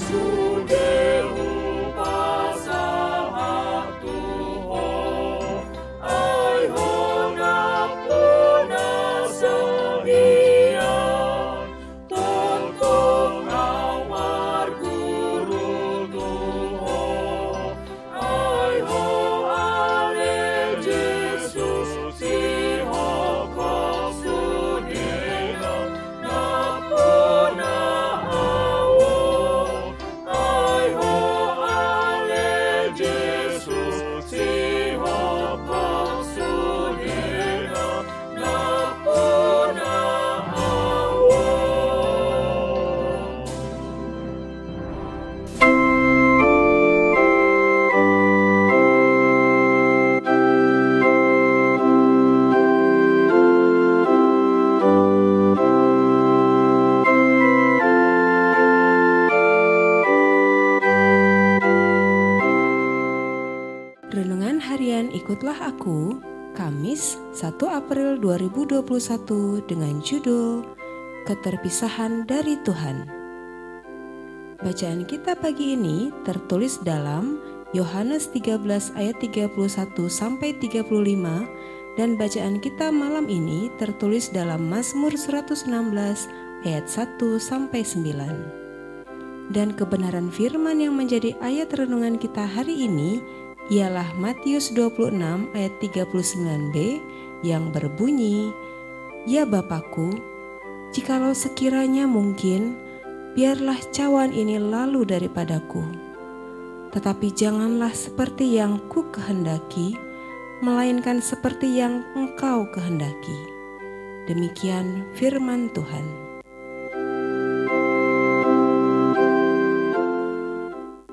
Jesus. Ikutlah aku, Kamis 1 April 2021 dengan judul Keterpisahan dari Tuhan. Bacaan kita pagi ini tertulis dalam Yohanes 13 ayat 31 sampai 35 dan bacaan kita malam ini tertulis dalam Mazmur 116 ayat 1 sampai 9. Dan kebenaran firman yang menjadi ayat renungan kita hari ini ialah Matius 26 ayat 39b yang berbunyi, Ya Bapakku, jikalau sekiranya mungkin, biarlah cawan ini lalu daripadaku. Tetapi janganlah seperti yang ku kehendaki, melainkan seperti yang engkau kehendaki. Demikian firman Tuhan.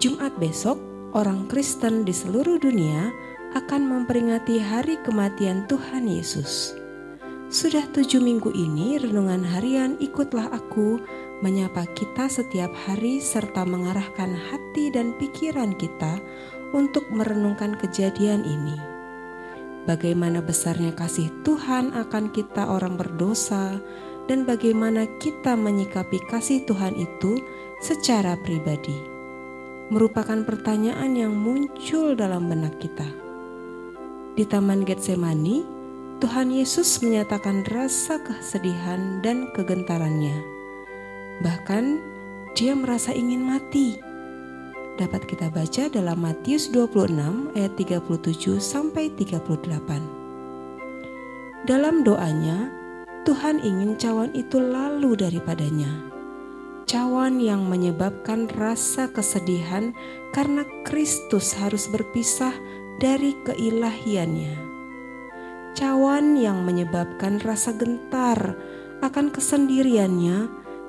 Jumat besok orang Kristen di seluruh dunia akan memperingati hari kematian Tuhan Yesus. Sudah tujuh minggu ini renungan harian ikutlah aku menyapa kita setiap hari serta mengarahkan hati dan pikiran kita untuk merenungkan kejadian ini. Bagaimana besarnya kasih Tuhan akan kita orang berdosa dan bagaimana kita menyikapi kasih Tuhan itu secara pribadi merupakan pertanyaan yang muncul dalam benak kita. Di Taman Getsemani, Tuhan Yesus menyatakan rasa kesedihan dan kegentarannya. Bahkan, dia merasa ingin mati. Dapat kita baca dalam Matius 26 ayat 37 sampai 38. Dalam doanya, Tuhan ingin cawan itu lalu daripadanya cawan yang menyebabkan rasa kesedihan karena Kristus harus berpisah dari keilahiannya. Cawan yang menyebabkan rasa gentar akan kesendiriannya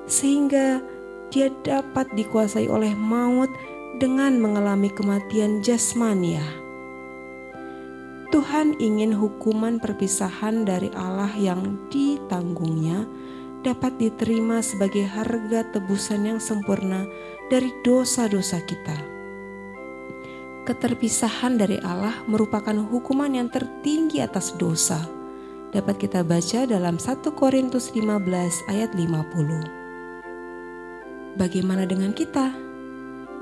sehingga dia dapat dikuasai oleh maut dengan mengalami kematian jasmania. Tuhan ingin hukuman perpisahan dari Allah yang ditanggungnya dapat diterima sebagai harga tebusan yang sempurna dari dosa-dosa kita. Keterpisahan dari Allah merupakan hukuman yang tertinggi atas dosa. Dapat kita baca dalam 1 Korintus 15 ayat 50. Bagaimana dengan kita?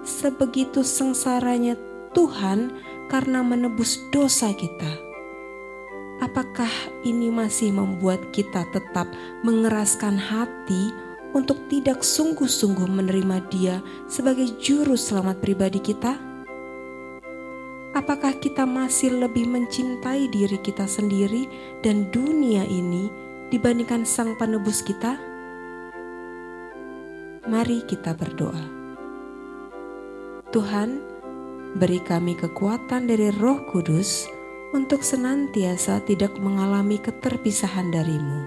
Sebegitu sengsaranya Tuhan karena menebus dosa kita Apakah ini masih membuat kita tetap mengeraskan hati untuk tidak sungguh-sungguh menerima Dia sebagai juru selamat pribadi kita? Apakah kita masih lebih mencintai diri kita sendiri dan dunia ini dibandingkan Sang Penebus kita? Mari kita berdoa. Tuhan, beri kami kekuatan dari Roh Kudus untuk senantiasa tidak mengalami keterpisahan darimu.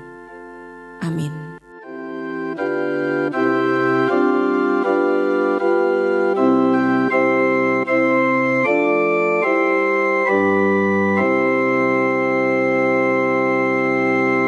Amin.